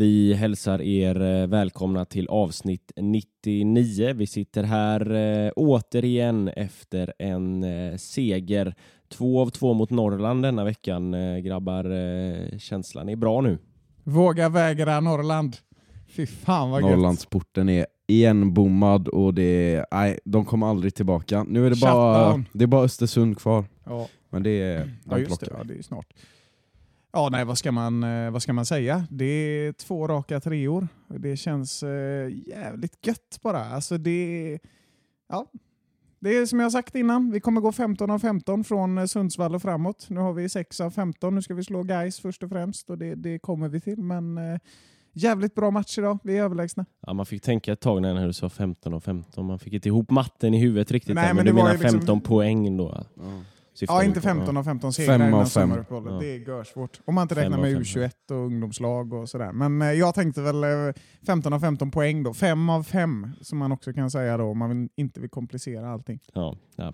Vi hälsar er eh, välkomna till avsnitt 99. Vi sitter här eh, återigen efter en eh, seger. Två av två mot Norrland denna veckan. Eh, grabbar, känslan är bra nu. Våga vägra Norrland. Fy fan vad gött. Norrlandsporten är igenbommad och det är, nej, de kommer aldrig tillbaka. Nu är det bara, det är bara Östersund kvar. Ja, Men det är, ja just det. Ja, det är snart. Ja, nej, vad ska, man, eh, vad ska man säga? Det är två raka treor. Det känns eh, jävligt gött bara. Alltså det, ja, det är som jag har sagt innan. Vi kommer gå 15 av 15 från eh, Sundsvall och framåt. Nu har vi 6 av 15. Nu ska vi slå guys först och främst och det, det kommer vi till. Men eh, jävligt bra match idag. Vi är överlägsna. Ja, man fick tänka ett tag när du sa 15 och 15. Man fick inte ihop matten i huvudet riktigt. Nej, där, men men, du menar liksom- 15 poäng då? Ja. Ja, inte på? 15 av 15 segrar Fem av innan fem. sommaruppehållet. Ja. Det är görsvårt. Om man inte räknar med fem, U21 och ungdomslag och sådär. Men eh, jag tänkte väl eh, 15 av 15 poäng då. 5 av 5 som man också kan säga då om man vill, inte vill komplicera allting. Ja, ja.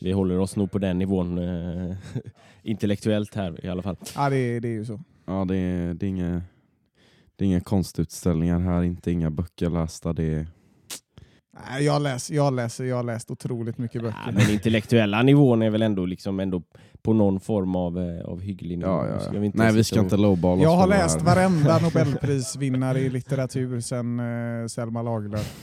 Vi håller oss nog på den nivån eh, intellektuellt här i alla fall. Ja, det, är- det är ju så. Ja, det är, det är inga, det är inga konstutställningar här, inte inga böcker lästa. Det är, Nej, Jag, läs, jag, läser, jag har läst otroligt mycket böcker. Ja, men intellektuella nivån är väl ändå, liksom ändå på någon form av, eh, av hygglig nivå. ja, ja, vi Nej, vi ska och- inte lowballa oss jag har läst här. varenda Nobelprisvinnare i litteratur sedan eh, Selma Lagerlöf.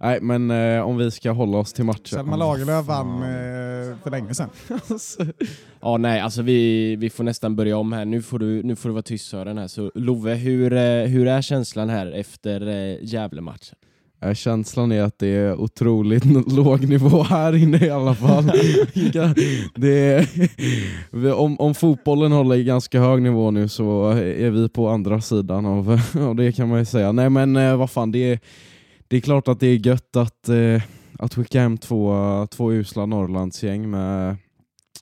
Nej, men eh, om vi ska hålla oss till matchen. Selma Lagerlöf vann eh, för länge sedan. Ja, nej, alltså vi, vi får nästan börja om här. Nu får du, nu får du vara tyst Sören här. Så Love, hur, eh, hur är känslan här efter eh, Gävle-matchen? Eh, Känslan är att det är otroligt låg nivå här inne i alla fall. det är, om, om fotbollen håller i ganska hög nivå nu så är vi på andra sidan av, av det kan man ju säga. Nej men eh, vad fan, det är, det är klart att det är gött att, eh, att skicka hem två, två usla Norrlandsgäng med,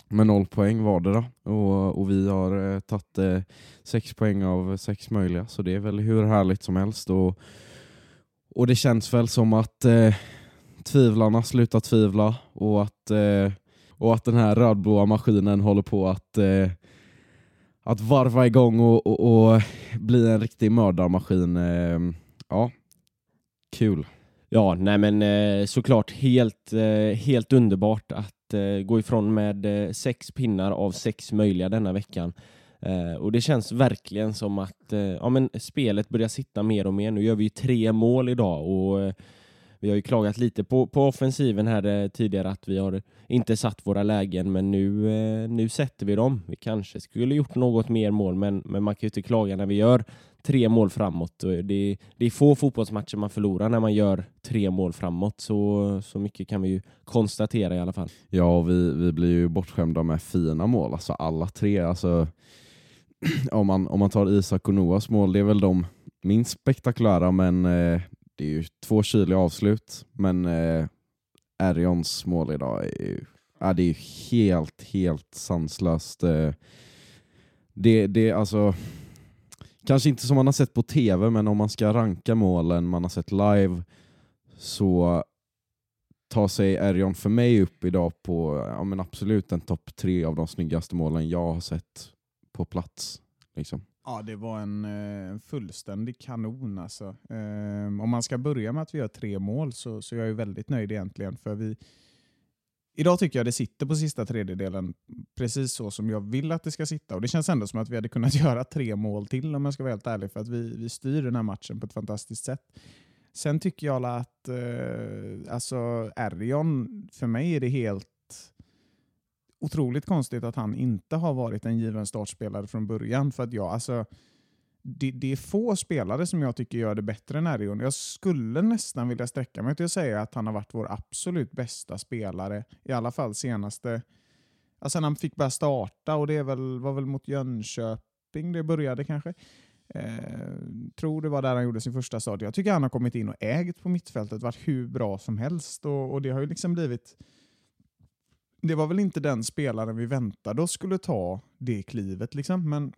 med noll poäng vardera. Och, och vi har tagit sex poäng av sex möjliga, så det är väl hur härligt som helst. Och, och det känns väl som att eh, tvivlarna slutar tvivla och att, eh, och att den här rödblåa maskinen håller på att, eh, att varva igång och, och, och bli en riktig mördarmaskin. Eh, ja, kul. Ja, nej men eh, såklart helt, eh, helt underbart att eh, gå ifrån med eh, sex pinnar av sex möjliga denna veckan. Eh, och det känns verkligen som att eh, ja, men spelet börjar sitta mer och mer. Nu gör vi ju tre mål idag och eh, vi har ju klagat lite på, på offensiven här eh, tidigare att vi har inte satt våra lägen men nu, eh, nu sätter vi dem. Vi kanske skulle gjort något mer mål men, men man kan ju inte klaga när vi gör tre mål framåt. Och Det, det är få fotbollsmatcher man förlorar när man gör tre mål framåt. Så, så mycket kan vi ju konstatera i alla fall. Ja, och vi, vi blir ju bortskämda med fina mål, alltså alla tre. Alltså, om, man, om man tar Isak och Noahs mål, det är väl de minst spektakulära, men eh, det är ju två kyliga avslut. Men eh, Arions mål idag är ju, ja, det är ju helt, helt sanslöst. Eh, det, det, alltså, kanske inte som man har sett på tv, men om man ska ranka målen man har sett live så tar sig Erjon för mig upp idag på ja, men absolut en topp tre av de snyggaste målen jag har sett på plats. Liksom. Ja, det var en eh, fullständig kanon alltså. Eh, om man ska börja med att vi gör tre mål så, så jag är jag väldigt nöjd egentligen. För vi, idag tycker jag det sitter på sista tredjedelen precis så som jag vill att det ska sitta. Och Det känns ändå som att vi hade kunnat göra tre mål till om jag ska vara helt ärlig. För att vi, vi styr den här matchen på ett fantastiskt sätt. Sen tycker jag att eh, alltså Erion, för mig är det helt otroligt konstigt att han inte har varit en given startspelare från början. För att jag, alltså, det, det är få spelare som jag tycker gör det bättre än Erion. Jag skulle nästan vilja sträcka mig till att säga att han har varit vår absolut bästa spelare, i alla fall senaste... Alltså när han fick börja starta och det är väl, var väl mot Jönköping det började kanske. Eh, tror det var där han gjorde sin första start. Jag tycker han har kommit in och ägt på mittfältet, varit hur bra som helst och, och det har ju liksom blivit det var väl inte den spelaren vi väntade oss skulle ta det klivet. Liksom. Men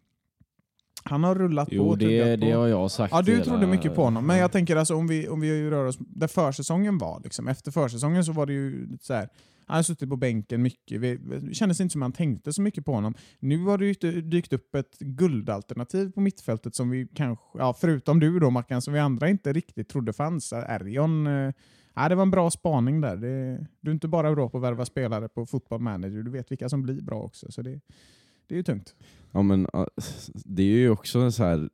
han har rullat Jo, på. det, på. det har jag sagt. Ja, du hela- trodde mycket på honom. Men jag tänker alltså om vi, om vi rör oss där försäsongen var. Liksom. Efter försäsongen så var det ju så här. Han har suttit på bänken mycket. Vi- Det kändes inte som han tänkte så mycket på honom. Nu har det dykt upp ett guldalternativ på mittfältet som vi kanske, ja, förutom du då Mackan, som vi andra inte riktigt trodde fanns. Erion, eh, ja, det var en bra spaning där. Det, du är inte bara bra på att värva spelare på football manager, du vet vilka som blir bra också. Så det, det är ju tungt. Ja men det är ju också så här.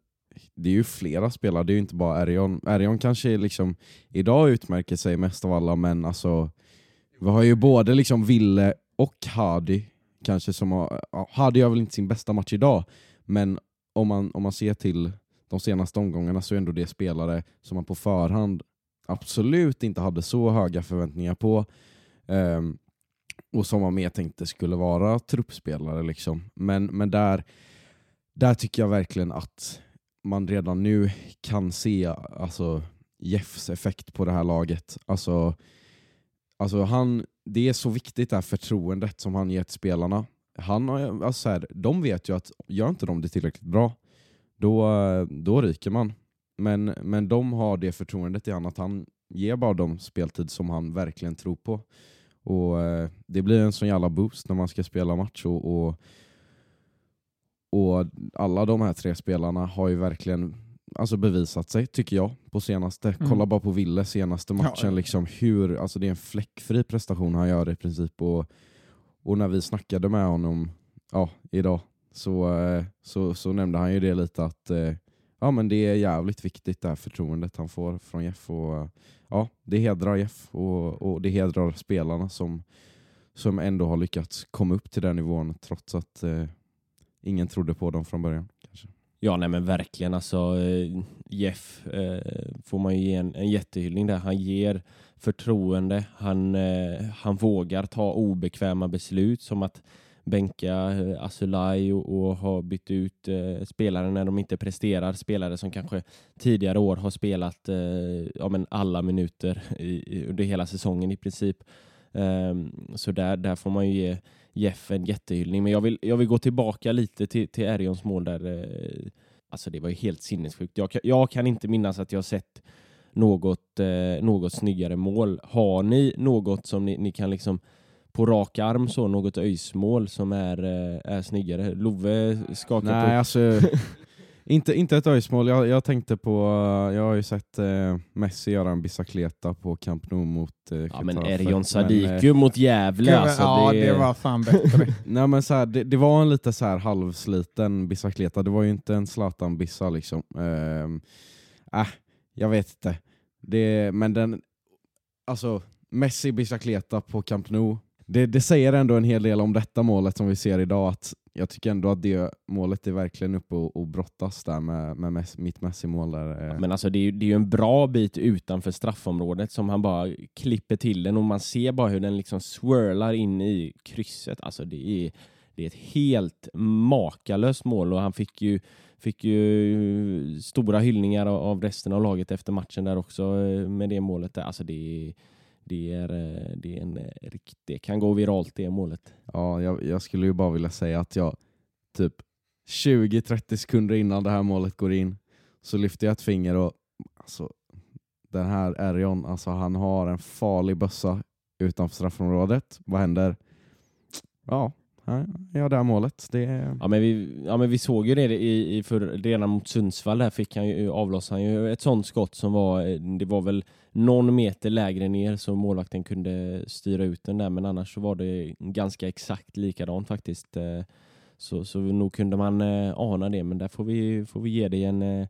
Det är ju flera spelare, det är ju inte bara Erion. Erion kanske liksom idag utmärker sig mest av alla, men alltså vi har ju både liksom Ville och Hadi kanske som har, ja, Hadi gör väl inte sin bästa match idag, men om man, om man ser till de senaste omgångarna så är ändå det spelare som man på förhand absolut inte hade så höga förväntningar på. Ehm, och som man mer tänkte skulle vara truppspelare. Liksom. Men, men där, där tycker jag verkligen att man redan nu kan se alltså, Jeffs effekt på det här laget. Alltså, alltså han, det är så viktigt det här förtroendet som han ger till spelarna. Han har, alltså, här, de vet ju att gör inte de det tillräckligt bra, då, då ryker man. Men, men de har det förtroendet i han att han ger bara dem speltid som han verkligen tror på. Och eh, Det blir en sån jävla boost när man ska spela match. Och, och, och Alla de här tre spelarna har ju verkligen alltså bevisat sig, tycker jag, på senaste. Mm. Kolla bara på Ville senaste matchen. Ja. Liksom hur, alltså det är en fläckfri prestation han gör i princip. Och, och när vi snackade med honom ja, idag så, eh, så, så nämnde han ju det lite att eh, ja, men det är jävligt viktigt det här förtroendet han får från Jeff. Och, ja, det hedrar Jeff och, och det hedrar spelarna som, som ändå har lyckats komma upp till den nivån trots att eh, ingen trodde på dem från början. Kanske. Ja, nej men verkligen. Alltså, eh, Jeff eh, får man ju ge en, en jättehyllning där. Han ger förtroende. Han, eh, han vågar ta obekväma beslut som att bänka eh, Asulaj och, och ha bytt ut eh, spelare när de inte presterar. Spelare som kanske tidigare år har spelat eh, ja, men alla minuter i, i, under hela säsongen i princip. Um, så där, där får man ju ge Jeff en jättehyllning. Men jag vill, jag vill gå tillbaka lite till, till Erions mål där. Eh, alltså det var ju helt sinnessjukt. Jag, kan- jag kan inte minnas att jag sett något, eh, något snyggare mål. Har ni något som ni, ni kan liksom på rak arm så, något öjsmål som är, eh, är snyggare? Love skakar Nej, på... alltså, inte, inte ett öjsmål. Jag, jag tänkte på, eh, jag har ju sett eh, Messi göra en bicicleta på Camp Nou mot eh, Ja men Getafe. Men, Sadiku eh, mot Gävle alltså. ja, det, det var fan bättre. Nej, men så här, det, det var en lite så här halvsliten bicicleta. Det var ju inte en Zlatan-bissa liksom. Ehm, äh, jag vet inte. Det, men den, alltså Messi bicicleta på Camp Nou. Det, det säger ändå en hel del om detta målet som vi ser idag. Att jag tycker ändå att det målet är verkligen uppe och, och brottas där med, med mess, mitt Messi-mål. Ja. Eh. Men alltså det är, ju, det är ju en bra bit utanför straffområdet som han bara klipper till den och man ser bara hur den liksom swirlar in i krysset. Alltså det är, det är ett helt makalöst mål och han fick ju, fick ju stora hyllningar av, resten av laget efter matchen där också eh, med det målet. Där. Alltså det är, det är, eh, det är en det kan gå viralt det målet. Ja, jag, jag skulle ju bara vilja säga att jag typ 20-30 sekunder innan det här målet går in så lyfter jag ett finger och alltså, den här Erion, alltså han har en farlig bössa utanför straffområdet. Vad händer? Ja, Ja, det här målet. Det. Ja men vi, ja, men vi såg ju det i, i för, redan mot Sundsvall. Där fick han ju, avlossade han ju ett sånt skott som var, eh, det var väl någon meter lägre ner så målvakten kunde styra ut den där. Men annars så var det ganska exakt likadant faktiskt. Eh, så, så nog kunde man eh, ana det. Men där får vi, får vi ge det en,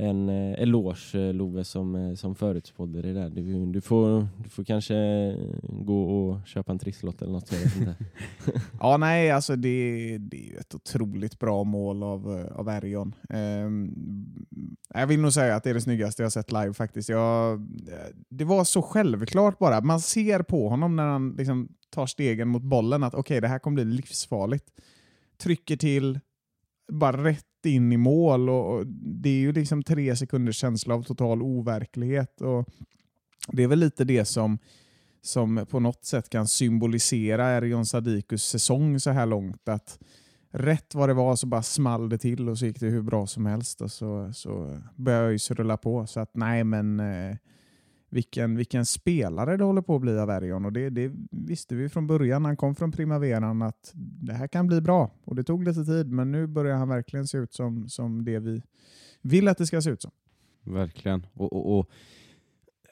en eh, eloge eh, Love som, eh, som förutspådde det där. Du, du, får, du får kanske eh, gå och köpa en trisslott eller något. Ja, nej, alltså det, det är ju ett otroligt bra mål av, av Erion. Eh, jag vill nog säga att det är det snyggaste jag sett live faktiskt. Jag, det var så självklart bara. Man ser på honom när han liksom tar stegen mot bollen att okej, det här kommer bli livsfarligt. Trycker till, bara rätt in i mål och, och det är ju liksom tre sekunders känsla av total overklighet. Och det är väl lite det som som på något sätt kan symbolisera Erion Sadikus säsong så här långt. Att rätt vad det var så bara small det till och så gick det hur bra som helst och så, så började ÖIS rulla på. Så att nej men eh, vilken, vilken spelare det håller på att bli av Erion och det, det visste vi från början när han kom från Primaveran att det här kan bli bra. Och det tog lite tid men nu börjar han verkligen se ut som, som det vi vill att det ska se ut som. Verkligen. Och, och, och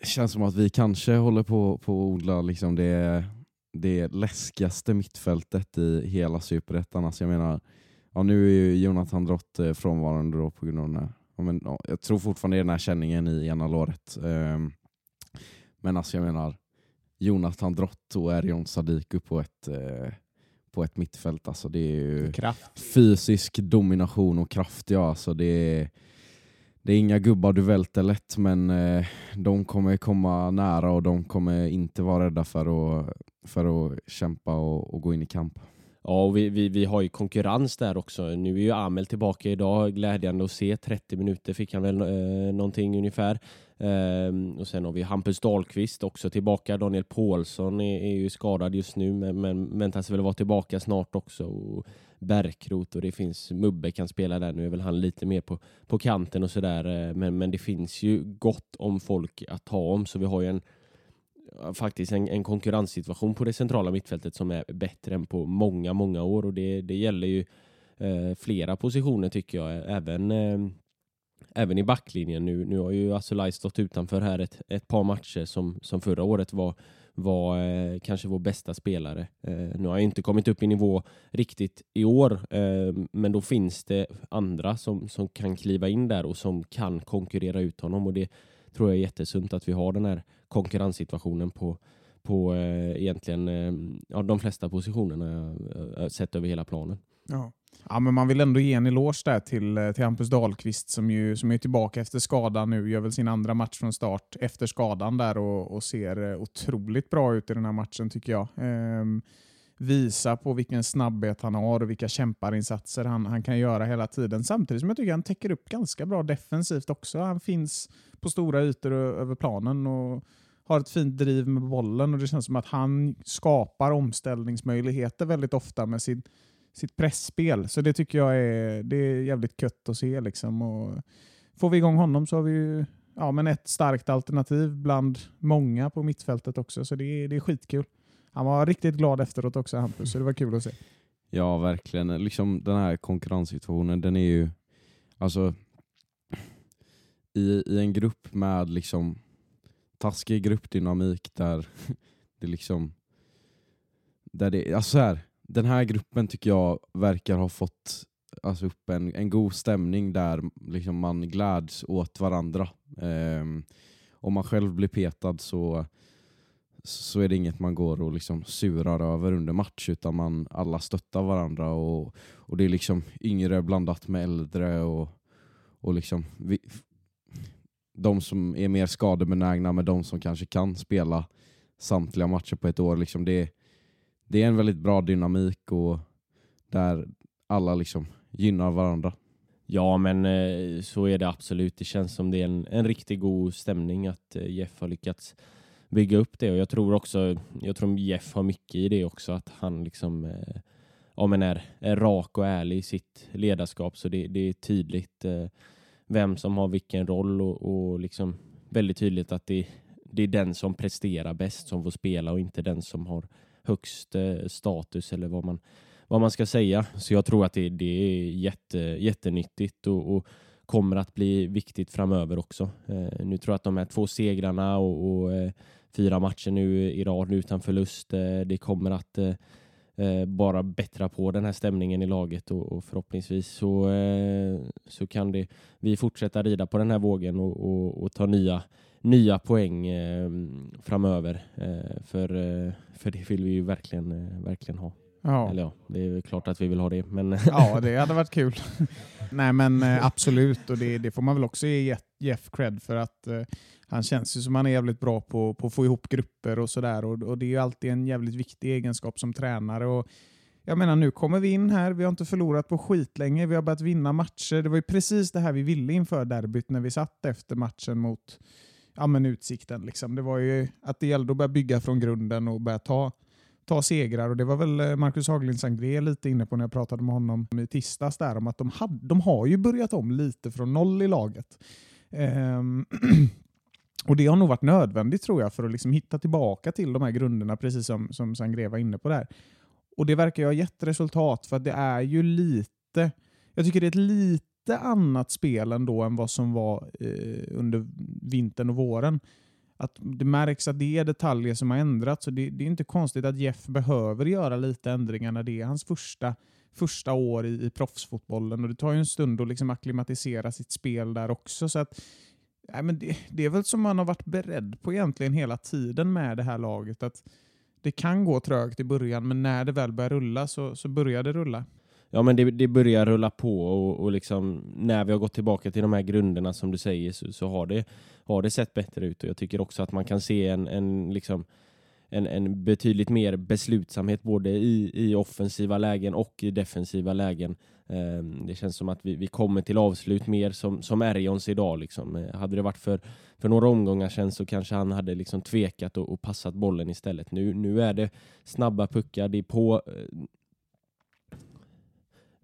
det känns som att vi kanske håller på, på att odla liksom det, det läskigaste mittfältet i hela Superettan. Alltså jag menar, ja, nu är ju Jonathan Drott eh, frånvarande då på grund av den här, ja, men, ja, jag tror fortfarande det är den här känningen i ena låret. Um, men alltså jag menar, Jonathan Drott och Erion Sadiku på ett, eh, på ett mittfält. Alltså det är ju Kraft. fysisk domination och kraft. Ja, alltså det är, det är inga gubbar du välter lätt, men eh, de kommer komma nära och de kommer inte vara rädda för att, för att kämpa och, och gå in i kamp. Ja, och vi, vi, vi har ju konkurrens där också. Nu är ju Amel tillbaka idag. Glädjande att se. 30 minuter fick han väl eh, någonting ungefär. Ehm, och sen har vi Hampus Dahlqvist också tillbaka. Daniel Paulsson är, är ju skadad just nu men, men väntas väl vara tillbaka snart också. Och Bärkrot och det finns Mubbe kan spela där. Nu är väl han lite mer på, på kanten och sådär. Eh, men, men det finns ju gott om folk att ta om så vi har ju en faktiskt en, en konkurrenssituation på det centrala mittfältet som är bättre än på många, många år och det, det gäller ju eh, flera positioner tycker jag. Även, eh, även i backlinjen. Nu, nu har ju Asulaj stått utanför här ett, ett par matcher som, som förra året var, var eh, kanske vår bästa spelare. Eh, nu har jag inte kommit upp i nivå riktigt i år, eh, men då finns det andra som, som kan kliva in där och som kan konkurrera ut honom och det tror jag är jättesunt att vi har den här konkurrenssituationen på, på eh, egentligen eh, ja, de flesta positionerna eh, eh, sett över hela planen. Ja. Ja, men man vill ändå ge en eloge där till, eh, till Hampus Dahlqvist som, ju, som är tillbaka efter skadan nu. Gör väl sin andra match från start efter skadan där och, och ser eh, otroligt bra ut i den här matchen tycker jag. Ehm, visa på vilken snabbhet han har och vilka kämparinsatser han, han kan göra hela tiden. Samtidigt som jag tycker han täcker upp ganska bra defensivt också. Han finns på stora ytor över planen och har ett fint driv med bollen och det känns som att han skapar omställningsmöjligheter väldigt ofta med sin, sitt pressspel. Så det tycker jag är, det är jävligt kött att se. Liksom. Och får vi igång honom så har vi ju ja, men ett starkt alternativ bland många på mittfältet också. Så det är, det är skitkul. Han var riktigt glad efteråt också Hampus, så det var kul att se. Ja, verkligen. Liksom den här konkurrenssituationen, den är ju... Alltså, i, i en grupp med liksom taskig gruppdynamik där det liksom... Där det, alltså så här, den här gruppen tycker jag verkar ha fått alltså upp en, en god stämning där liksom man gläds åt varandra. Um, om man själv blir petad så, så är det inget man går och liksom surar över under match utan man alla stöttar varandra och, och det är liksom yngre blandat med äldre och, och liksom vi, de som är mer skadebenägna med de som kanske kan spela samtliga matcher på ett år. Liksom det, det är en väldigt bra dynamik och där alla liksom gynnar varandra. Ja, men eh, så är det absolut. Det känns som det är en, en riktigt god stämning att eh, Jeff har lyckats bygga upp det. Och jag tror också, jag tror Jeff har mycket i det också, att han liksom eh, ja, men är, är rak och ärlig i sitt ledarskap. Så det, det är tydligt eh, vem som har vilken roll och, och liksom väldigt tydligt att det, det är den som presterar bäst som får spela och inte den som har högst eh, status eller vad man, vad man ska säga. Så jag tror att det, det är jätte, jättenyttigt. Och, och kommer att bli viktigt framöver också. Eh, nu tror jag att de här två segrarna och, och eh, fyra matcher nu i rad utan förlust, eh, det kommer att eh, eh, bara bättra på den här stämningen i laget och, och förhoppningsvis så, eh, så kan det, vi fortsätta rida på den här vågen och, och, och ta nya, nya poäng eh, framöver. Eh, för, eh, för det vill vi ju verkligen, eh, verkligen ha. Ja. Eller ja, det är klart att vi vill ha det. Men Ja, det hade varit kul. Nej men eh, absolut, och det, det får man väl också ge Jeff- cred för att eh, han känns ju som han är jävligt bra på, på att få ihop grupper och sådär. Och, och det är ju alltid en jävligt viktig egenskap som tränare. Och jag menar nu kommer vi in här, vi har inte förlorat på skit länge, vi har börjat vinna matcher. Det var ju precis det här vi ville inför derbyt när vi satt efter matchen mot ja, men Utsikten. Liksom. Det var ju att det gällde att börja bygga från grunden och börja ta ta segrar. Och Det var väl eh, Marcus Haglind Sangré lite inne på när jag pratade med honom i tisdags där om att de, hade, de har ju börjat om lite från noll i laget. Ehm, och Det har nog varit nödvändigt tror jag för att liksom hitta tillbaka till de här grunderna precis som, som Sangré var inne på där. Och det verkar ju ha gett resultat för att det är ju lite, jag tycker det är ett lite annat spel ändå än vad som var eh, under vintern och våren att det märks att det är detaljer som har ändrats. Så det, det är inte konstigt att Jeff behöver göra lite ändringar när det är hans första, första år i, i proffsfotbollen. Och det tar ju en stund att liksom akklimatisera sitt spel där också. Så att, nej, men det, det är väl som man har varit beredd på egentligen hela tiden med det här laget. Att det kan gå trögt i början, men när det väl börjar rulla så, så börjar det rulla. Ja men det, det börjar rulla på och, och liksom när vi har gått tillbaka till de här grunderna som du säger så, så har, det, har det sett bättre ut och jag tycker också att man kan se en, en, liksom, en, en betydligt mer beslutsamhet både i, i offensiva lägen och i defensiva lägen. Ehm, det känns som att vi, vi kommer till avslut mer som, som Erjons idag. Liksom. Eh, hade det varit för, för några omgångar sedan så kanske han hade liksom tvekat och, och passat bollen istället. Nu, nu är det snabba puckar, det är på eh,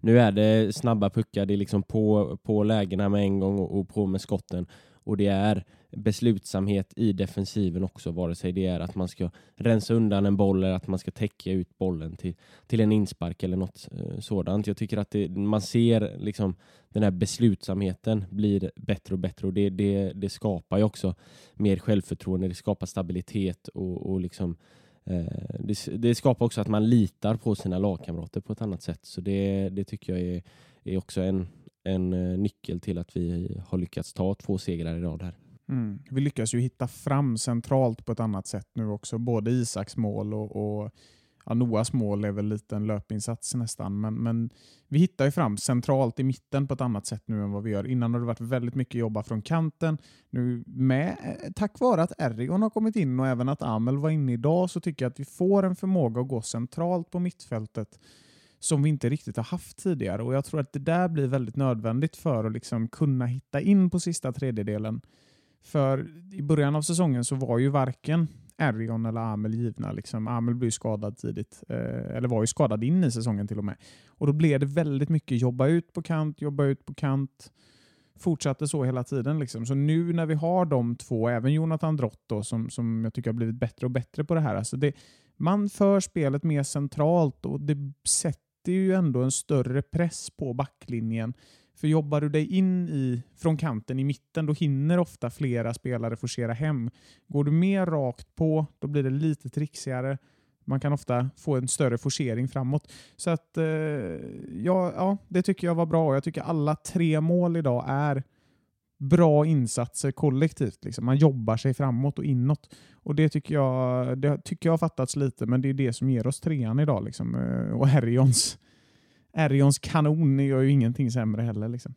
nu är det snabba puckar, det är liksom på, på lägena med en gång och, och på med skotten. Och det är beslutsamhet i defensiven också, vare sig det är att man ska rensa undan en boll eller att man ska täcka ut bollen till, till en inspark eller något eh, sådant. Jag tycker att det, man ser liksom den här beslutsamheten blir bättre och bättre och det, det, det skapar ju också mer självförtroende, det skapar stabilitet och, och liksom Eh, Eh, det, det skapar också att man litar på sina lagkamrater på ett annat sätt. Så det, det tycker jag är, är också en, en eh, nyckel till att vi har lyckats ta två segrar i rad här. Mm. Vi lyckas ju hitta fram centralt på ett annat sätt nu också. Både Isaks mål och, och ja, Noahs mål är väl lite en löpinsats nästan. Men, men vi hittar ju fram centralt i mitten på ett annat sätt nu än vad vi gör. Innan har det varit väldigt mycket jobba från kanten. Nu med, eh, tack vare att Erigon har kommit in och även att Amel var inne idag så tycker jag att vi får en förmåga att gå centralt på mittfältet som vi inte riktigt har haft tidigare. Och Jag tror att det där blir väldigt nödvändigt för att liksom kunna hitta in på sista tredjedelen. För i början av säsongen så var ju varken Arion eller Amel givna. Liksom. Amel blev skadad tidigt, eh, eller var ju skadad in i säsongen till och med. Och Då blev det väldigt mycket jobba ut på kant, jobba ut på kant. Fortsatte så hela tiden. Liksom. Så nu när vi har de två, även Jonathan Drott då, som, som jag tycker har blivit bättre och bättre på det här. Alltså det, man för spelet mer centralt och det sätter ju ändå en större press på backlinjen. För jobbar du dig in i, från kanten i mitten, då hinner ofta flera spelare forcera hem. Går du mer rakt på, då blir det lite trixigare. Man kan ofta få en större forcering framåt. Så att, eh, ja, ja, det tycker jag var bra. Jag tycker alla tre mål idag är bra insatser kollektivt. Liksom. Man jobbar sig framåt och inåt. Och Det tycker jag, det tycker jag har fattats lite, men det är det som ger oss trean idag. Liksom. Eh, Och Herrions, Erions kanon gör ju ingenting sämre heller. Liksom.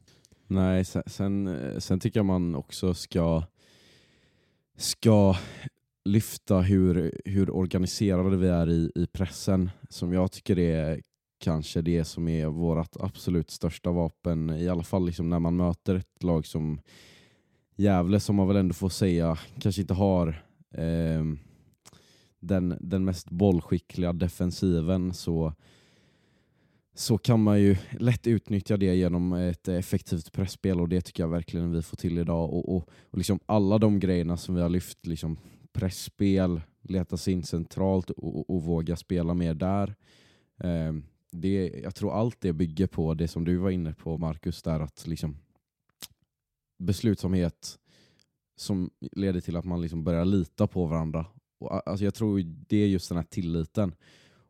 Nej, sen, sen, eh, sen tycker jag man också ska, ska lyfta hur, hur organiserade vi är i, i pressen, som jag tycker är kanske det som är vårt absolut största vapen, i alla fall liksom när man möter ett lag som Gävle, som man väl ändå får säga kanske inte har eh, den, den mest bollskickliga defensiven, så så kan man ju lätt utnyttja det genom ett effektivt pressspel och det tycker jag verkligen vi får till idag. Och, och, och liksom alla de grejerna som vi har lyft, liksom pressspel, leta sig in centralt och, och, och våga spela mer där. Eh, det, jag tror allt det bygger på det som du var inne på Marcus, där att liksom beslutsamhet som leder till att man liksom börjar lita på varandra. Och, alltså jag tror det är just den här tilliten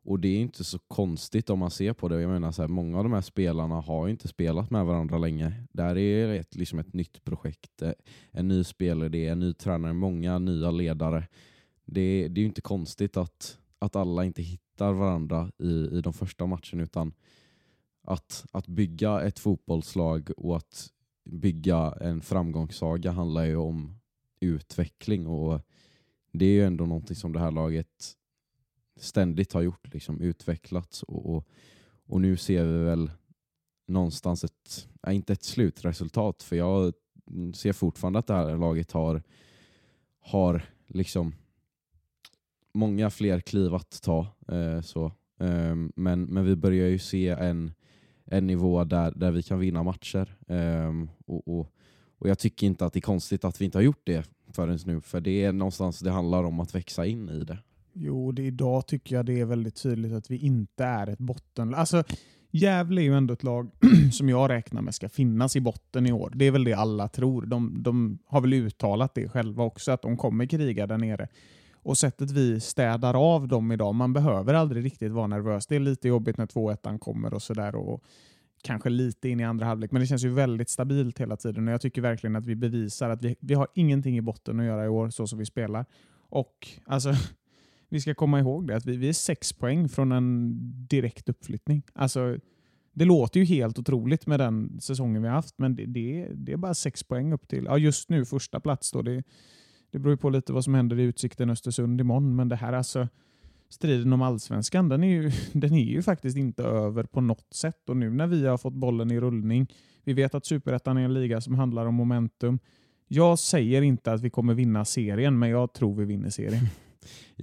och det är inte så konstigt om man ser på det. Jag menar så här, Många av de här spelarna har inte spelat med varandra länge. Där är ett, liksom ett nytt projekt, eh, en ny spelare, en ny tränare, många nya ledare. Det, det är ju inte konstigt att, att alla inte hittar varandra i, i de första matcherna utan att, att bygga ett fotbollslag och att bygga en framgångssaga handlar ju om utveckling och det är ju ändå någonting som det här laget ständigt har gjort, liksom utvecklats och, och, och nu ser vi väl någonstans ett, inte ett slutresultat för jag ser fortfarande att det här laget har, har liksom många fler kliv att ta. Eh, så. Eh, men, men vi börjar ju se en, en nivå där, där vi kan vinna matcher. Eh, och, och, och jag tycker inte att det är konstigt att vi inte har gjort det förrän nu, för det är någonstans det handlar om att växa in i det. Jo, det, idag tycker jag det är väldigt tydligt att vi inte är ett bottenlag. Alltså, Gävle är ju ändå ett lag som jag räknar med ska finnas i botten i år. Det är väl det alla tror. De, de har väl uttalat det själva också, att de kommer kriga där nere. Och sättet vi städar av dem idag, man behöver aldrig riktigt vara nervös. Det är lite jobbigt när 2-1 kommer och sådär. Kanske lite in i andra halvlek, men det känns ju väldigt stabilt hela tiden. Och Jag tycker verkligen att vi bevisar att vi, vi har ingenting i botten att göra i år, så som vi spelar. Och alltså, vi ska komma ihåg det, att vi, vi är sex poäng från en direkt uppflyttning. Alltså, det låter ju helt otroligt med den säsongen vi har haft, men det, det, det är bara sex poäng upp till, ja just nu första plats. Då. Det, det beror ju på lite vad som händer i Utsikten Östersund imorgon, men det här alltså striden om allsvenskan, den är, ju, den är ju faktiskt inte över på något sätt. Och nu när vi har fått bollen i rullning, vi vet att superettan är en liga som handlar om momentum. Jag säger inte att vi kommer vinna serien, men jag tror vi vinner serien.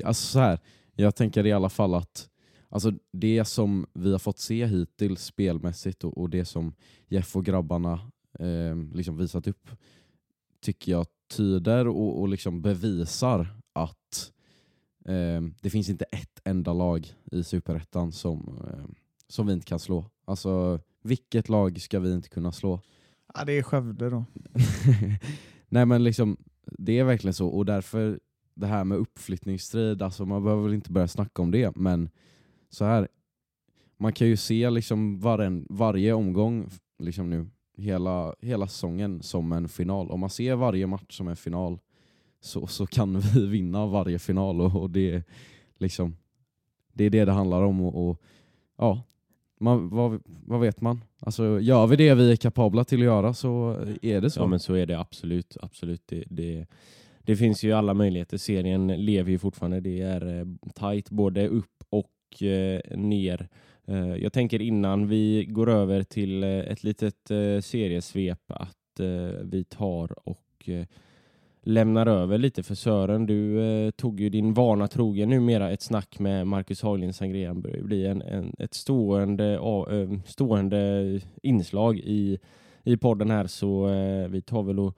Alltså så här, jag tänker i alla fall att alltså det som vi har fått se hittills spelmässigt och, och det som Jeff och grabbarna eh, liksom visat upp tycker jag tyder och, och liksom bevisar att eh, det finns inte ett enda lag i Superettan som, eh, som vi inte kan slå. Alltså vilket lag ska vi inte kunna slå? Ja, det är Skövde då. Nej men liksom, det är verkligen så och därför det här med uppflyttningsstrid, alltså man behöver väl inte börja snacka om det, men så här, man kan ju se liksom varen, varje omgång liksom nu, hela, hela säsongen som en final. Om man ser varje match som en final så, så kan vi vinna varje final och, och det, liksom, det är det det handlar om. Och, och ja, man, vad, vad, vet man? Alltså, gör vi det vi är kapabla till att göra så är det så. Ja men så är det absolut. absolut. Det, det, det finns ju alla möjligheter. Serien lever ju fortfarande. Det är eh, tight både upp och eh, ner. Eh, jag tänker innan vi går över till ett litet seriesvep att vi tar och lämnar över lite för Sören. Du tog ju din vana trogen numera ett snack med Marcus Haglind Sangren. börjar bli en, en, ett stående, stående inslag i, i podden här så vi tar väl och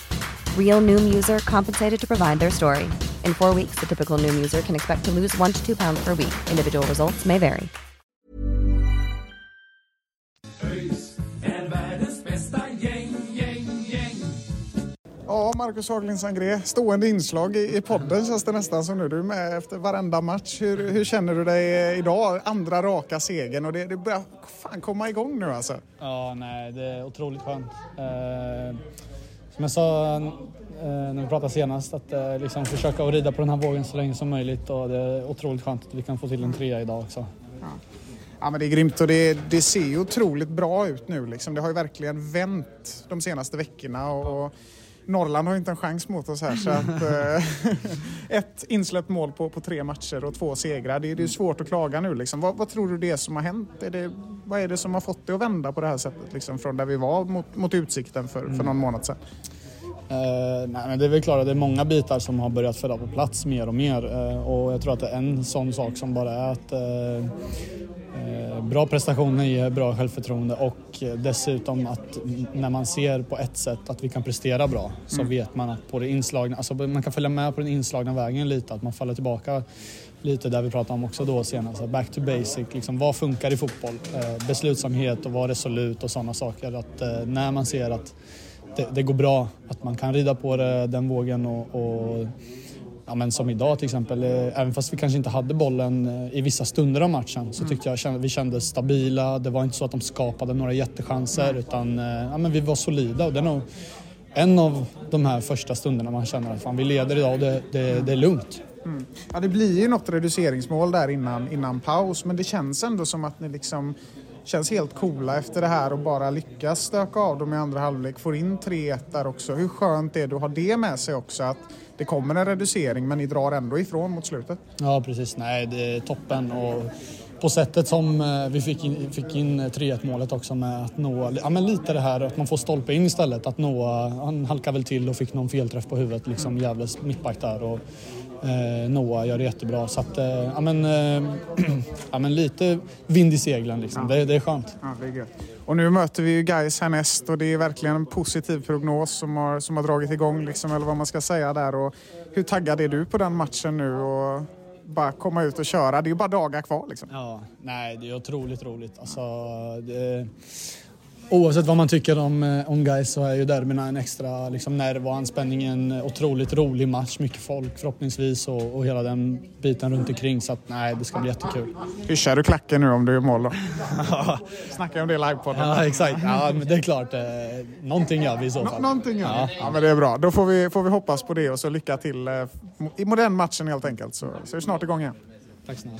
Real Noom user compensated to provide their story. In four weeks, the typical Noom user can expect to lose one to two pounds per week. Individual results may vary. Ja, Marcus Haglind Sangré, stående inslag i, i podden känns det nästan som nu. Du är med efter varenda match. Hur, hur känner du dig idag? Andra raka segern och det, det börjar fan komma igång nu alltså. Ja, nej, det är otroligt skönt. Uh... Som jag sa eh, när vi pratade senast, att eh, liksom försöka att rida på den här vågen så länge som möjligt och det är otroligt skönt att vi kan få till en trea idag också. Ja. Ja, men det är grymt och det, det ser ju otroligt bra ut nu. Liksom. Det har ju verkligen vänt de senaste veckorna. Och Norrland har inte en chans mot oss här. Så att, eh, ett insläppt mål på, på tre matcher och två segrar. Det, det är svårt att klaga nu. Liksom. Vad, vad tror du det är som har hänt? Är det, vad är det som har fått det att vända på det här sättet? Liksom, från där vi var mot, mot Utsikten för, för någon månad sedan. Eh, nej, men det är väl klart att det är många bitar som har börjat falla på plats mer och mer. Eh, och jag tror att det är en sån sak som bara är att eh, bra prestationer ger bra självförtroende och eh, dessutom att när man ser på ett sätt att vi kan prestera bra så Mm. vet man att på det inslagna, alltså man kan följa med på den inslagna vägen lite, att man faller tillbaka lite där vi pratade om också då senast, back to basic, liksom vad funkar i fotboll? Eh, beslutsamhet och vara resolut och sådana saker. Att eh, när man ser att det, det går bra, att man kan rida på det, den vågen och, och ja, men som idag till exempel, eh, även fast vi kanske inte hade bollen eh, i vissa stunder av matchen så tyckte jag vi kändes stabila. Det var inte så att de skapade några jättechanser utan eh, ja, men vi var solida och det är nog en av de här första stunderna man känner att fan, vi leder idag och det, det, det är lugnt. Mm. Ja, det blir ju något reduceringsmål där innan, innan paus, men det känns ändå som att ni liksom känns helt coola efter det här och bara lyckas stöka av dem i andra halvlek. Får in 3-1 där också. Hur skönt är det att ha det med sig också? Att det kommer en reducering men ni drar ändå ifrån mot slutet. Ja precis, nej det är toppen och på sättet som eh, vi fick in, fick in 3-1 målet också med att nå, ja men lite det här att man får stolpe in istället. Att nå, han halkade väl till och fick någon felträff på huvudet liksom Gävles mittback där och eh, Noah gör det jättebra så att, eh, ja men, eh, ja men lite vind i seglen liksom. Det, det är skönt. Ja, det är gött. Och nu möter vi ju Gais härnäst och det är verkligen en positiv prognos som har, som har dragit igång, liksom, eller vad man ska säga där. Och hur taggad är du på den matchen nu? Och bara komma ut och köra. Det är ju bara dagar kvar. Liksom. Ja, nej det är otroligt roligt. Alltså, det, oavsett vad man tycker om, eh, om guys så är ju derbyna en extra liksom, nerv och anspänning. En otroligt rolig match, mycket folk förhoppningsvis och, och hela den biten runt omkring. Så att, nej, det ska bli jättekul. Hyschar du klacken nu om du gör mål då? Snackar om det i livepodden. Ja, exakt. Ja, men det är klart. Eh, någonting gör vi i så Nå- fall. någonting gör Ja. ja. men det är bra. Då får vi, får vi hoppas på det och så lycka till eh, i modern matchen helt enkelt. Så, så är vi snart igång igen. Tack snälla.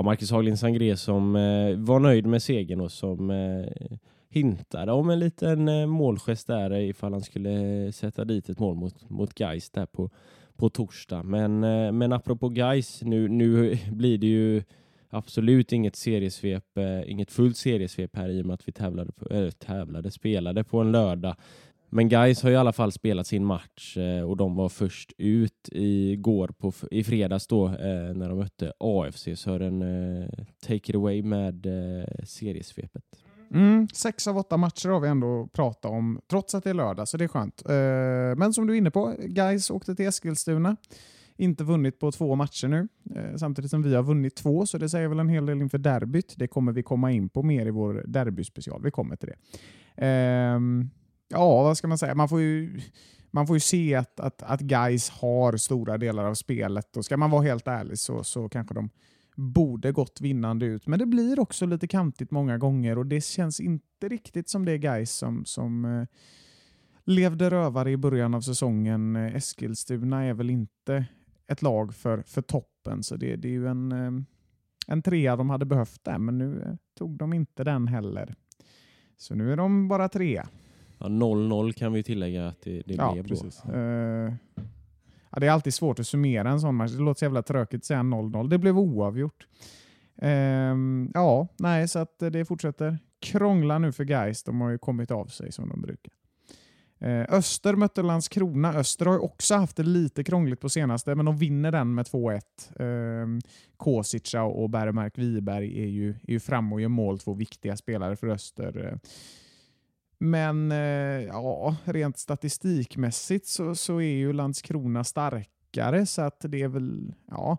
Ja, Marcus Haglind Sangré som eh, var nöjd med segern och som eh, hintade om en liten eh, målgest där ifall han skulle eh, sätta dit ett mål mot, mot Geis där på, på torsdag. Men, eh, men apropå Geis nu, nu blir det ju absolut inget seriesvep, eh, inget fullt seriesvep här i och med att vi tävlade, på, äh, tävlade spelade på en lördag. Men Guys har i alla fall spelat sin match eh, och de var först ut i på i fredags då eh, när de mötte AFC. Sören, en take it away med seriesvepet. Mm, sex av åtta matcher har vi ändå pratat om, trots att det är lördag, så det är skönt. Men som du är inne på, guys åkte till Eskilstuna. Inte vunnit på två matcher nu, samtidigt som vi har vunnit två, så det säger väl en hel del inför derbyt. Det kommer vi komma in på mer i vår derbyspecial. Vi kommer till det. Ehm, ja, vad ska man säga? Man får ju, man får ju se att, att, att guys har stora delar av spelet och ska man vara helt ärlig så, så kanske de borde gått vinnande ut. Men det blir också lite kantigt många gånger och det känns inte riktigt som det guys som, som eh, levde rövare i början av säsongen. Eh, Eskilstuna är väl inte ett lag för, för toppen, så det, det är ju en, eh, en trea de hade behövt där, men nu eh, tog de inte den heller. Så nu är de bara trea. Ja, 0-0 kan vi tillägga att det, det ja, blev precis. då. Eh, ja, det är alltid svårt att summera en sån match. Det låter så jävla tråkigt att säga 0-0. Det blev oavgjort. Ehm, ja, nej, så att det fortsätter krångla nu för Geist. De har ju kommit av sig som de brukar. Eh, Öster mötte Landskrona. Öster har ju också haft det lite krångligt på senaste, men de vinner den med 2-1. Eh, Kosica och Bergmark Wiberg är ju, är ju framme och gör mål, två viktiga spelare för Öster. Men eh, ja, rent statistikmässigt så, så är ju Landskrona starkare, så att det är väl, ja,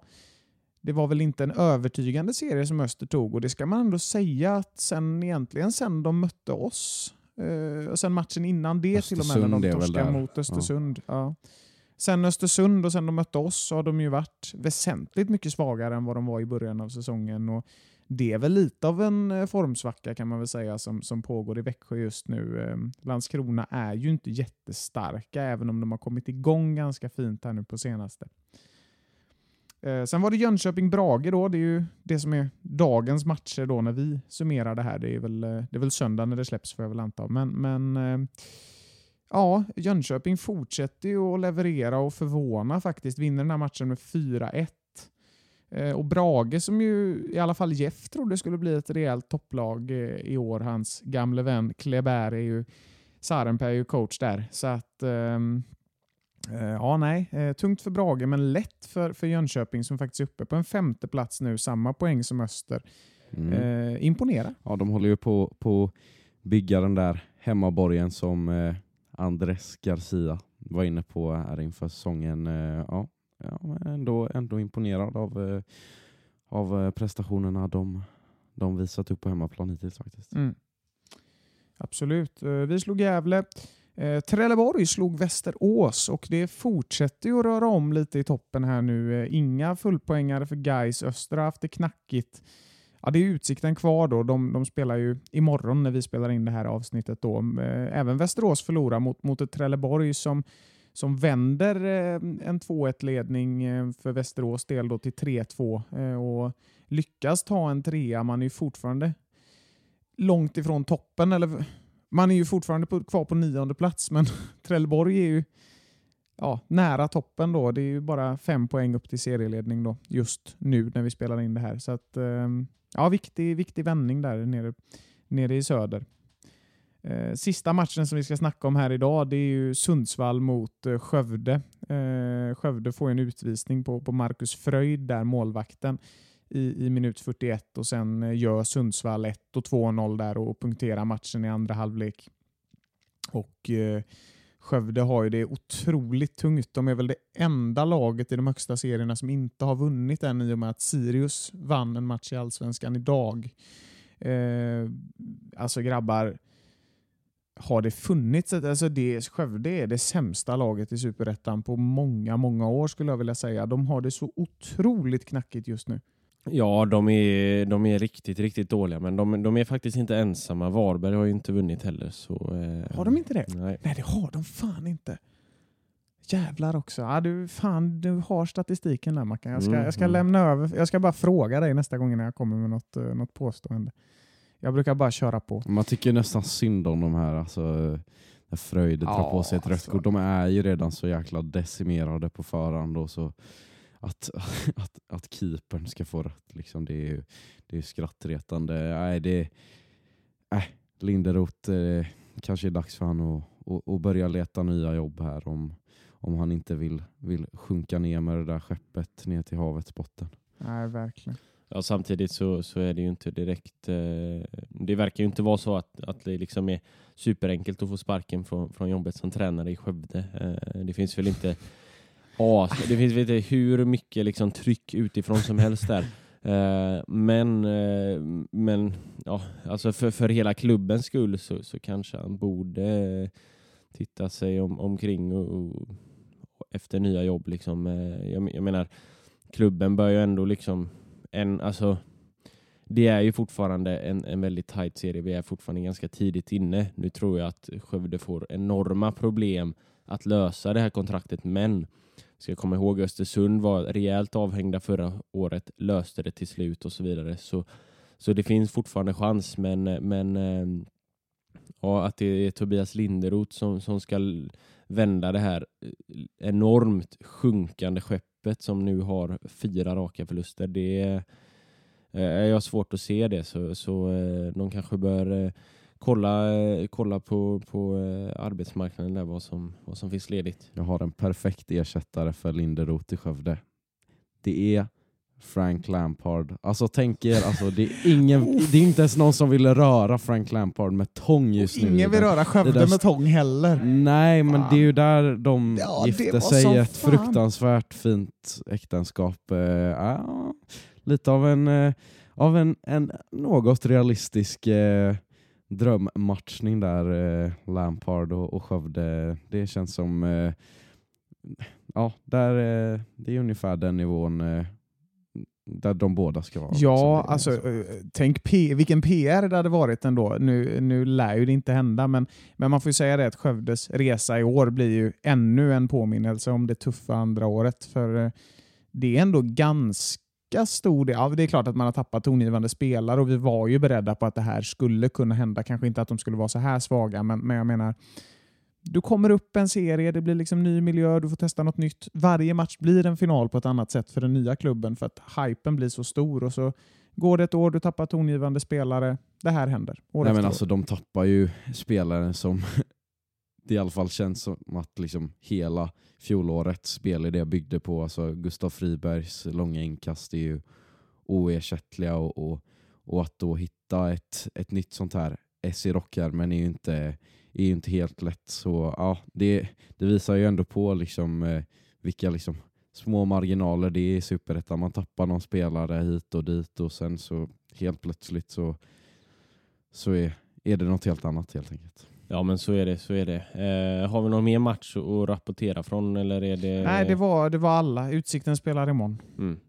det var väl inte en övertygande serie som Öster tog och det ska man ändå säga att sen egentligen sen de mötte oss eh, och sen matchen innan det till och med Östersund när är de torskade mot Östersund. Ja. Sen Östersund och sen de mötte oss så har de ju varit väsentligt mycket svagare än vad de var i början av säsongen. Och det är väl lite av en eh, formsvacka kan man väl säga som, som pågår i Växjö just nu. Ehm, Landskrona är ju inte jättestarka även om de har kommit igång ganska fint här nu på senaste. Ehm, sen var det Jönköping-Brage då. Det är ju det som är dagens matcher då när vi summerar det här. Det är väl, eh, det är väl söndag när det släpps får jag väl anta. Men, men ehm, ja, Jönköping fortsätter ju att leverera och förvåna faktiskt. Vinner den här matchen med 4-1. Eh, Och Brage som ju i alla fall Jeff trodde skulle bli ett rejält topplag eh, i år. Hans gamle vän Kleber är ju Sarenpää är ju coach där. Så att ehm, eh, ja, nej. Tungt för Brage men lätt för, för Jönköping som faktiskt är uppe på en femte plats nu. Samma poäng som Öster. Mm. Imponera. Ja, de håller ju på på bygga den där hemmaborgen som Andres Garcia var inne på här inför säsongen. Ja, ja, ändå, ändå imponerad av, eh, av eh, prestationerna de, de visat upp på hemmaplan hittills faktiskt. Mm. Absolut. Eh, vi slog Gävle. Trelleborg slog Västerås och det fortsätter ju att röra om lite i toppen här nu. Inga fullpoängare för Gais Östra har haft det knackigt. Ja, det är utsikten kvar då. De, de spelar ju imorgon när vi spelar in det här avsnittet. Då. Även Västerås förlorar mot, mot ett Trelleborg som, som vänder eh, en 2-1-ledning eh, för Västerås del då till 3-2 eh, och lyckas ta en trea. Man är ju fortfarande långt ifrån toppen. Eller, man är ju fortfarande på, kvar på nionde plats, men Trelleborg är ju ja, nära toppen. då. Det är ju bara fem poäng upp till serieledning då, just nu när vi spelar in det här. Så att, ja, viktig, viktig vändning där nere, nere i söder. Eh, sista matchen som vi ska snacka om här idag det är ju Sundsvall mot eh, Skövde. Eh, Skövde får en utvisning på, på Marcus Fröjd, där målvakten, i, i minut 41 och sen eh, gör Sundsvall 1 och 2-0 där och punkterar matchen i andra halvlek. Och eh, Skövde har ju det otroligt tungt. De är väl det enda laget i de högsta serierna som inte har vunnit än i och med att Sirius vann en match i Allsvenskan idag. Eh, alltså grabbar, har det funnits ett, alltså det, Skövde är det sämsta laget i Superettan på många, många år skulle jag vilja säga. De har det så otroligt knackigt just nu. Ja, de är, de är riktigt, riktigt dåliga, men de, de är faktiskt inte ensamma. Varberg har ju inte vunnit heller. Så, eh, Har de inte det? Nej. Nej, det har de fan inte. Jävlar också. Ja, du, fan, du har statistiken där Mackan. Jag ska, Mm, jag ska mm. lämna över. Jag ska bara fråga dig nästa gång när jag kommer med något, eh, något påstående. Jag brukar bara köra på. Man tycker nästan synd om de här. Alltså, när Fröjd Ja, tar på sig ett rött alltså. kort. De är ju redan så jäkla decimerade på förhand. Och så att, att, att keepern ska få rött, liksom, det är ju det är skrattretande. Nej, det, äh, Linderoth, eh, kanske är dags för han att, att, att börja leta nya jobb här om, om han inte vill, vill sjunka ner med det där skeppet ner till havets botten. Nej, verkligen. Ja, samtidigt så, så är det ju inte direkt... Eh, det verkar ju inte vara så att, att det liksom är superenkelt att få sparken från, från jobbet som tränare i Skövde. Eh, det finns väl inte... as, det finns väl inte hur mycket liksom tryck utifrån som helst där. Eh, men eh, men ja, alltså för, för hela klubbens skull så, så kanske han borde eh, titta sig om, omkring och, och, och efter nya jobb. Liksom. Eh, jag, jag menar, klubben bör ju ändå liksom en, alltså, det är ju fortfarande en, en väldigt tight serie. Vi är fortfarande ganska tidigt inne. Nu tror jag att Skövde får enorma problem att lösa det här kontraktet, men ska komma ihåg Östersund var rejält avhängda förra året, löste det till slut och så vidare. Så, så det finns fortfarande chans, men, men eh, ja, att det är Tobias Linderoth som, som ska vända det här eh, enormt sjunkande skeppet som nu har fyra raka förluster. Det är, jag har svårt att se det, så, så eh, de kanske bör eh, kolla, kolla på, på arbetsmarknaden där vad som, vad som finns ledigt. Jag har en perfekt ersättare för Linderoth i Skövde. Det är Frank Lampard. Alltså tänk er, alltså, det, är ingen, det är inte ens någon som vill röra Frank Lampard med tång just nu. Ingen vill röra Skövde där- med tång heller. Nej, men det är ju där de Ja, gifte sig i ett fan. fruktansvärt fint äktenskap. Eh, lite av en, eh, av en, en något realistisk eh, drömmatchning där, eh, Lampard och, och Skövde. Det känns som, eh, ja, där, eh, det är ungefär den nivån eh, där de båda ska vara. Ja, alltså så. eh, tänk P vilken PR det hade varit ändå. Nu, nu lär ju det inte hända, men, men man får ju säga det att Skövdes resa i år blir ju ännu en påminnelse om det tuffa andra året. För eh, det är ändå ganska stor del. Ja, det är klart att man har tappat tongivande spelare och vi var ju beredda på att det här skulle kunna hända. Kanske inte att de skulle vara så här svaga, men, men jag menar du kommer upp en serie, det blir liksom ny miljö, du får testa något nytt. Varje match blir en final på ett annat sätt för den nya klubben för att hypen blir så stor. Och så går det ett år, du tappar tongivande spelare. Det här händer. År Nej, men alltså, de tappar ju spelare som det i alla fall känns som att liksom hela fjolårets spelidé byggde på. Alltså Gustav Fribergs långa inkast är ju oersättliga och, och, och att då hitta ett, ett nytt sånt här S i rockärmen är ju inte, är ju inte helt lätt. Så ja, det, det visar ju ändå på liksom, eh, vilka liksom, små marginaler det är i Superettan. Man tappar någon spelare hit och dit och sen så helt plötsligt så, så är, är det något helt annat helt enkelt. Ja men så är det, så är det. Eh, har vi någon mer match att rapportera från eller är det... Nej, det var, det var alla. Utsikten spelar imorgon. Mm.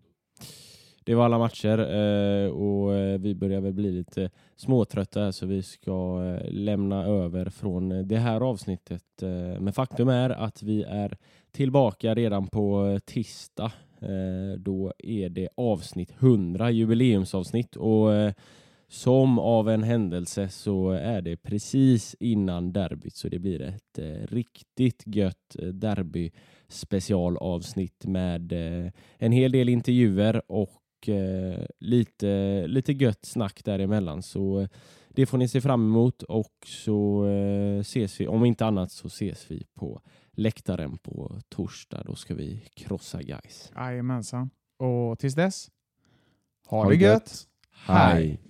Det var alla matcher eh, och eh, vi börjar väl bli lite småtrötta här så vi ska eh, lämna över från det här avsnittet. Eh, men faktum är att vi är tillbaka redan på eh, tisdag. Eh, då är det avsnitt 100, jubileumsavsnitt och eh, som av en händelse så är det precis innan derbyt så det blir ett eh, riktigt gött eh, derby specialavsnitt med eh, en hel del intervjuer och Eh, lite, lite gött snack däremellan. Så eh, det får ni se fram emot och så eh, ses vi, om inte annat så ses vi på läktaren på torsdag. Då ska vi krossa guys. Jajamensan. Och tills dess, ha, ha det gött. gött. Hej. Hej.